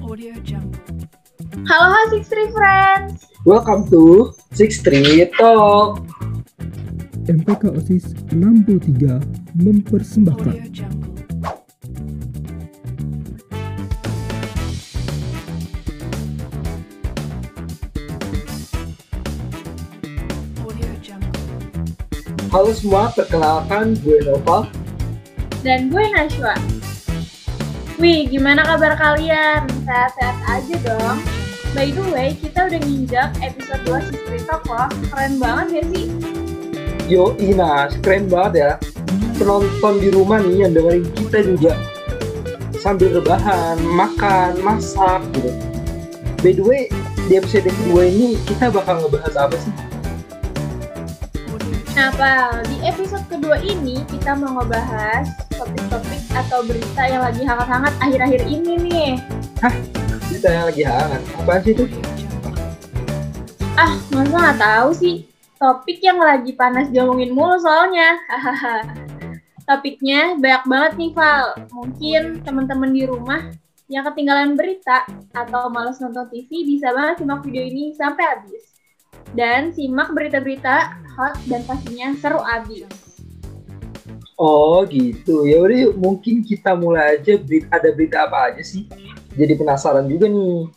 Audio Jungle. Halo Six Three Friends. Welcome to Six Street Talk. MPK OSIS 63 mempersembahkan Audio Jungle. Audio Jungle. Halo semua, perkenalkan gue Nova. Dan gue Nashwa. Wih, gimana kabar kalian? Sehat-sehat aja dong. By the way, kita udah nginjak episode 2 Six Three Talk loh. Keren banget ya sih? Yo Inas, keren banget ya. Penonton di rumah nih yang dengerin kita juga sambil rebahan, makan, masak gitu. By the way, di episode kedua ini kita bakal ngebahas apa sih? Nah, Pal, di episode kedua ini kita mau ngebahas topik-topik atau berita yang lagi hangat-hangat akhir-akhir ini nih. Kita yang lagi hangat. Apaan sih itu? Ah, masa nggak tahu sih? Topik yang lagi panas diomongin mulu soalnya. Hahaha. Topiknya banyak banget nih, Val. Mungkin teman-teman di rumah yang ketinggalan berita atau malas nonton TV bisa banget simak video ini sampai habis. Dan simak berita-berita hot dan pastinya seru abis. Oh gitu. Ya udah yuk, mungkin kita mulai aja berita, ada berita apa aja sih? Jadi penasaran juga nih.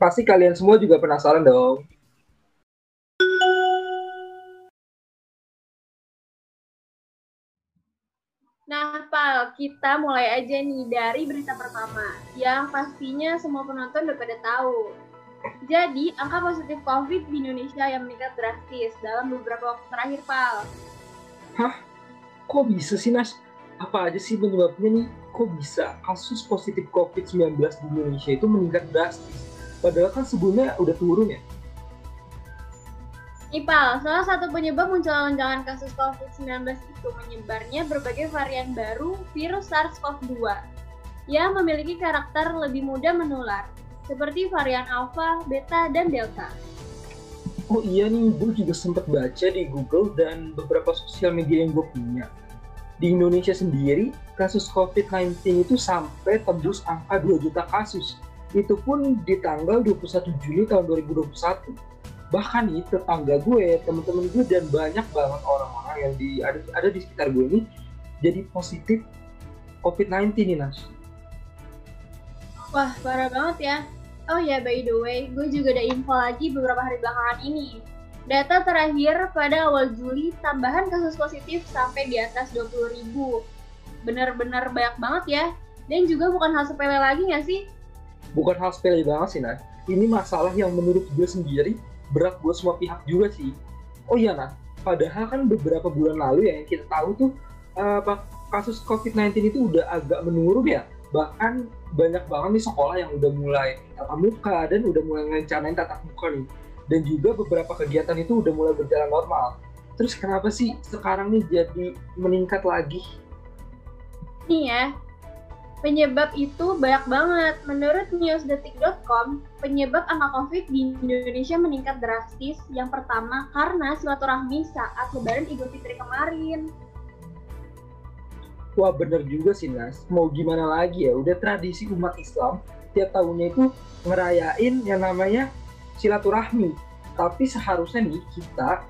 Pasti kalian semua juga penasaran dong. Nah, Pal, kita mulai aja nih dari berita pertama, yang pastinya semua penonton udah pada tahu. Jadi, angka positif COVID di Indonesia yang meningkat drastis dalam beberapa waktu terakhir, Pal. Kok bisa sih Nas? Apa aja sih penyebabnya nih? Kok bisa kasus positif COVID-19 di Indonesia itu meningkat drastis? Padahal kan sebelumnya udah turun ya. Nih, Pal, salah satu penyebab munculnya lonjakan kasus COVID-19 itu menyebarnya berbagai varian baru virus SARS-CoV-2 yang memiliki karakter lebih mudah menular, seperti varian Alpha, Beta, dan Delta. Oh iya nih, gue juga sempat baca di Google dan beberapa sosial media yang gue punya. Di Indonesia sendiri, kasus COVID-19 itu sampai tembus angka 2 juta kasus. Itu pun di tanggal 21 Juli tahun 2021. Bahkan nih, tetangga gue, temen-temen gue, dan banyak banget orang-orang yang di, ada, ada di sekitar gue ini jadi positif COVID-19 nih, Nas. Wah, parah banget ya. Oh ya, by the way, gue juga ada info lagi beberapa hari belakangan ini. Data terakhir pada awal Juli, tambahan kasus positif sampai di atas 20 ribu. Bener-bener banyak banget ya. Dan juga bukan hal sepele lagi nggak sih? bukan hal sepele banget sih Nah. Ini masalah yang menurut gue sendiri berat buat semua pihak juga sih. Oh iya nah, padahal kan beberapa bulan lalu ya yang kita tahu tuh apa, kasus COVID-19 itu udah agak menurun ya. Bahkan banyak banget nih sekolah yang udah mulai tatap muka dan udah mulai ngerencanain tatap muka nih. Dan juga beberapa kegiatan itu udah mulai berjalan normal. Terus kenapa sih sekarang nih jadi meningkat lagi? Nih ya, penyebab itu banyak banget. Menurut newsdetik.com, penyebab angka COVID di Indonesia meningkat drastis. Yang pertama karena silaturahmi saat Lebaran Idul Fitri kemarin. Wah bener juga sih Nas, mau gimana lagi ya, udah tradisi umat Islam tiap tahunnya itu ngerayain yang namanya silaturahmi. Tapi seharusnya nih kita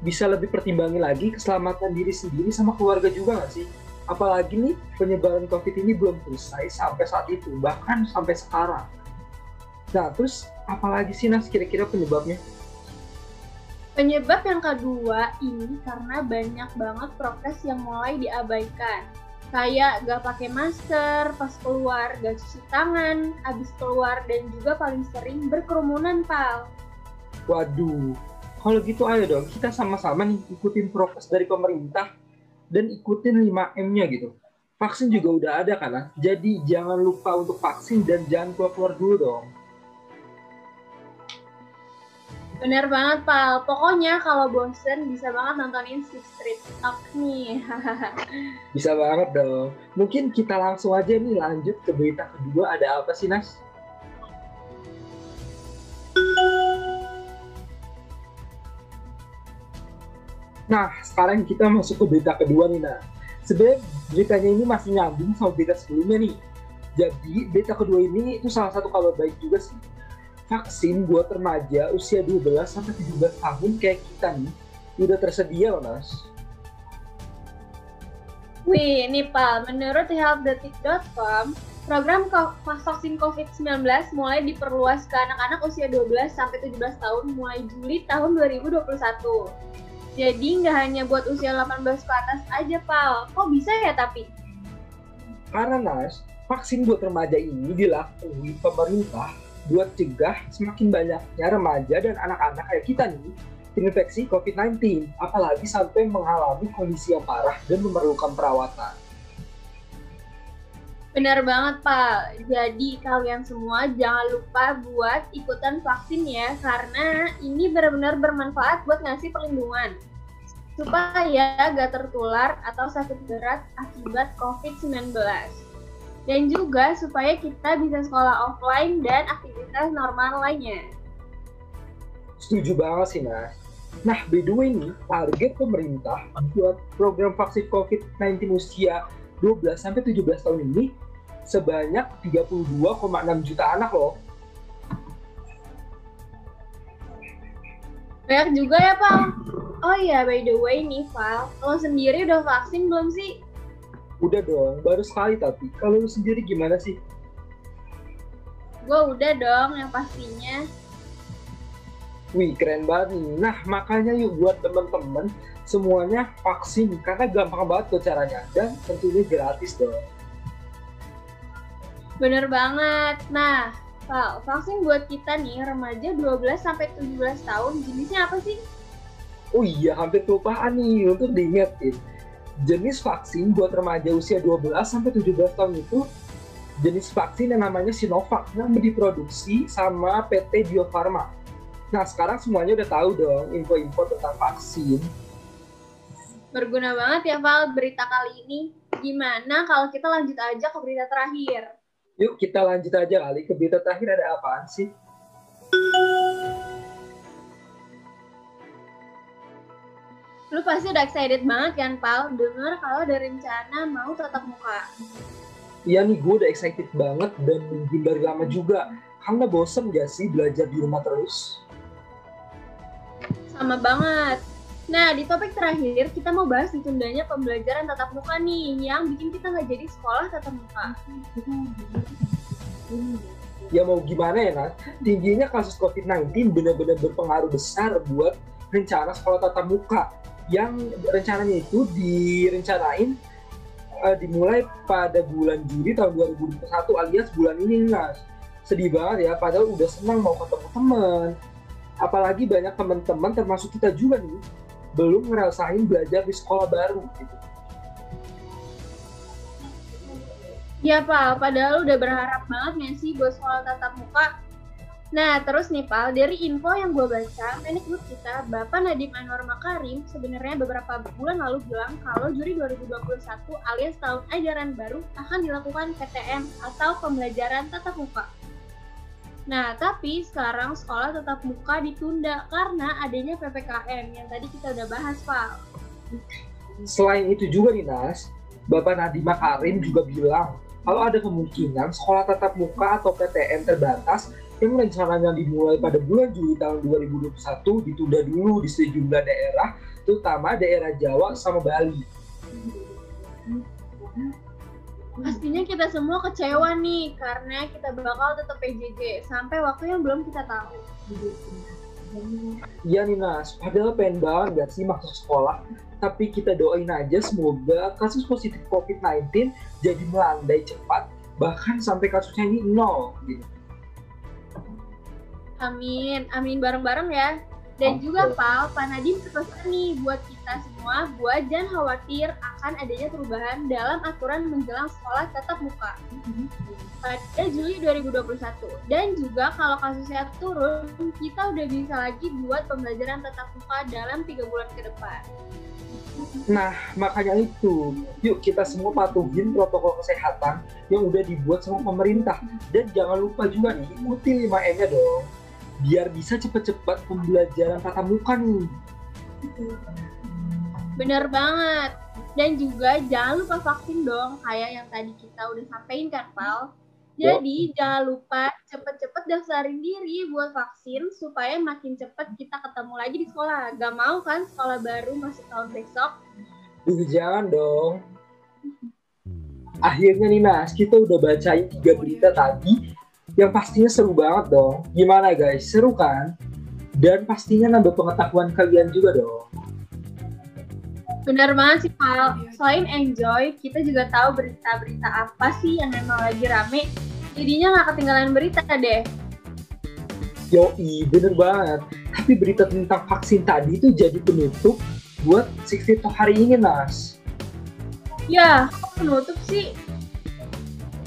bisa lebih pertimbangin lagi keselamatan diri sendiri sama keluarga juga nggak sih? Apalagi nih penyebaran COVID ini belum selesai sampai saat itu, bahkan sampai sekarang. Nah terus apalagi sih Nas kira-kira penyebabnya? Penyebab yang kedua ini karena banyak banget prokes yang mulai diabaikan. Kayak gak pakai masker, pas keluar gak cuci tangan, abis keluar dan juga paling sering berkerumunan, Pal. Waduh, kalau gitu ayo dong kita sama-sama nih ikutin prokes dari pemerintah dan ikutin 5M-nya gitu. Vaksin juga udah ada kan, jadi jangan lupa untuk vaksin dan jangan keluar-keluar dulu dong. Bener banget, Pal. Pokoknya kalau bosen bisa banget nontonin Six Street Talk nih. Bisa banget dong. Mungkin kita langsung aja nih lanjut ke berita kedua ada apa sih Nas? Nah, sekarang kita masuk ke berita kedua nih, Nah. Sebenarnya beritanya ini masih nyambung sama berita sebelumnya nih. Jadi berita kedua ini itu salah satu kabar baik juga sih. Vaksin buat remaja usia 12 sampai 17 tahun kayak kita nih udah tersedia loh Nas. Wih, nih Pal, menurut healthdetik.com, program vaksin COVID-19 mulai diperluas ke anak-anak usia 12 sampai 17 tahun mulai Juli tahun 2021. Jadi nggak hanya buat usia 18 ke atas aja, Pal. Kok bisa ya tapi? Karena Nas, vaksin buat remaja ini dilakuin pemerintah buat cegah semakin banyaknya remaja dan anak-anak kayak kita nih terinfeksi COVID-19, apalagi sampai mengalami kondisi yang parah dan memerlukan perawatan. Benar banget, Pak. Jadi kalian semua jangan lupa buat ikutan vaksin ya, karena ini benar-benar bermanfaat buat ngasih perlindungan. Supaya gak tertular atau sakit berat akibat COVID-19. Dan juga supaya kita bisa sekolah offline dan aktivitas normal lainnya. Setuju banget sih, Nas. Nah, by the way nih, target pemerintah buat program vaksin COVID-19 usia 12 sampai 17 tahun ini sebanyak 32,6 juta anak loh. Banyak juga ya, Pak. Oh iya, by the way nih, Val. Lo sendiri udah vaksin belum sih? Udah dong, baru sekali tapi. Kalau lu sendiri gimana sih? Gue udah dong, yang pastinya. Wih, keren banget nih. Nah, makanya yuk buat temen-temen semuanya vaksin karena gampang banget tuh caranya dan tentunya gratis dong. Bener banget. Nah, Val, vaksin buat kita nih remaja 12 sampai 17 tahun jenisnya apa sih? Oh iya, hampir kelupaan nih untuk diingetin. Jenis vaksin buat remaja usia 12 sampai 17 tahun itu jenis vaksin yang namanya Sinovac yang diproduksi sama PT Bio Farma. Nah, sekarang semuanya udah tahu dong info-info tentang vaksin. Berguna banget ya Val berita kali ini. Gimana kalau kita lanjut aja ke berita terakhir? Yuk kita lanjut aja kali ke berita terakhir ada apaan sih? Lu pasti udah excited banget kan, Pal? Dengar kalau ada rencana mau tatap muka. Iya nih, gue udah excited banget dan nungguin dari lama juga. Karena bosen gak sih belajar di rumah terus? Sama banget. Nah, di topik terakhir, kita mau bahas ditundanya pembelajaran tatap muka nih, yang bikin kita nggak jadi sekolah tatap muka. Ya mau gimana ya, Nat? Tingginya kasus COVID-19 benar-benar berpengaruh besar buat rencana sekolah tatap muka. Yang rencananya itu direncanain uh, dimulai pada bulan Juli tahun 2021 alias bulan ini, Nas. Sedih banget ya, padahal udah senang mau ketemu teman. Apalagi banyak teman-teman termasuk kita juga nih belum ngerasain belajar di sekolah baru gitu. Ya, Pal. Padahal udah berharap banget nggak sih buat sekolah tatap muka? Nah, terus nih, Pal. Dari info yang gue baca, Mendikbud kita, Bapak Nadiem Anwar Makarim, sebenarnya beberapa bulan lalu bilang kalau juri 2021 alias tahun ajaran baru akan dilakukan PTM atau pembelajaran tatap muka. Nah, tapi sekarang sekolah tatap muka ditunda karena adanya PPKM yang tadi kita udah bahas, Pak. Selain itu juga nih Nas, Bapak Nadiem Makarim juga bilang kalau ada kemungkinan sekolah tatap muka atau PTM terbatas yang rencananya dimulai pada bulan Juli tahun 2021 ditunda dulu di sejumlah daerah, terutama daerah Jawa sama Bali. Pastinya kita semua kecewa nih karena kita bakal tetap PJJ sampai waktu yang belum kita tahu. Iya nih Nas, padahal pengen banget gak sih masuk sekolah, tapi kita doain aja semoga kasus positif COVID-19 jadi melandai cepat, bahkan sampai kasusnya ini nol gitu. Amin, amin bareng-bareng ya. Dan Oke. juga Pal, Pak Nadiem berpesan nih buat kita semua buat jangan khawatir akan adanya perubahan dalam aturan menjelang sekolah tatap muka pada Juli 2021. Dan juga kalau kasusnya turun, kita udah bisa lagi buat pembelajaran tatap muka dalam tiga bulan ke depan. Nah, makanya itu, yuk kita semua patuhin protokol kesehatan yang udah dibuat sama pemerintah. Dan jangan lupa juga nih, ikuti 5M-nya dong. Biar bisa cepet-cepet pembelajaran tatap muka nih. Bener banget. Dan juga jangan lupa vaksin dong, kayak yang tadi kita udah sampein kan, Pal. Jadi jangan lupa cepet-cepet daftarin diri buat vaksin supaya makin cepet kita ketemu lagi di sekolah. Gak mau kan sekolah baru masuk tahun besok? Duh, jangan dong. Akhirnya nih Nas, kita udah bacain tiga berita tadi yang pastinya seru banget dong. Gimana guys, seru kan? Dan pastinya nambah pengetahuan kalian juga dong. Bener banget sih, Val. Selain enjoy, kita juga tahu berita-berita apa sih yang emang lagi rame. Jadinya nggak ketinggalan berita deh. Yoi, bener banget. Tapi berita tentang vaksin tadi itu jadi penutup buat Six Feet Talk hari ini, Nas. Ya, penutup sih?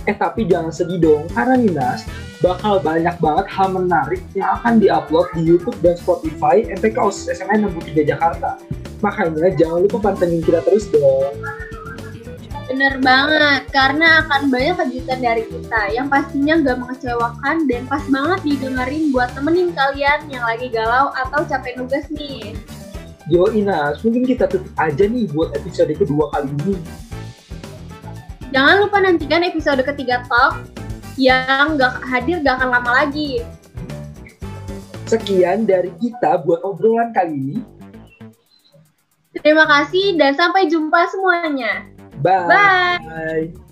Eh, tapi jangan sedih dong, karena nih, Nas, bakal banyak banget hal menarik yang akan diupload di YouTube dan Spotify MPK OSIS SMA 63 Jakarta. Makanya jangan lupa pantengin kita terus dong. Bener banget, karena akan banyak kejutan dari kita yang pastinya gak mengecewakan dan pas banget didengerin buat temenin kalian yang lagi galau atau capek nugas nih. Yo Inas, mungkin kita tutup aja nih buat episode kedua kali ini. Jangan lupa nantikan episode ketiga Talk yang gak hadir gak akan lama lagi. Sekian dari kita buat obrolan kali ini. Terima kasih dan sampai jumpa semuanya. Bye. Bye. Bye.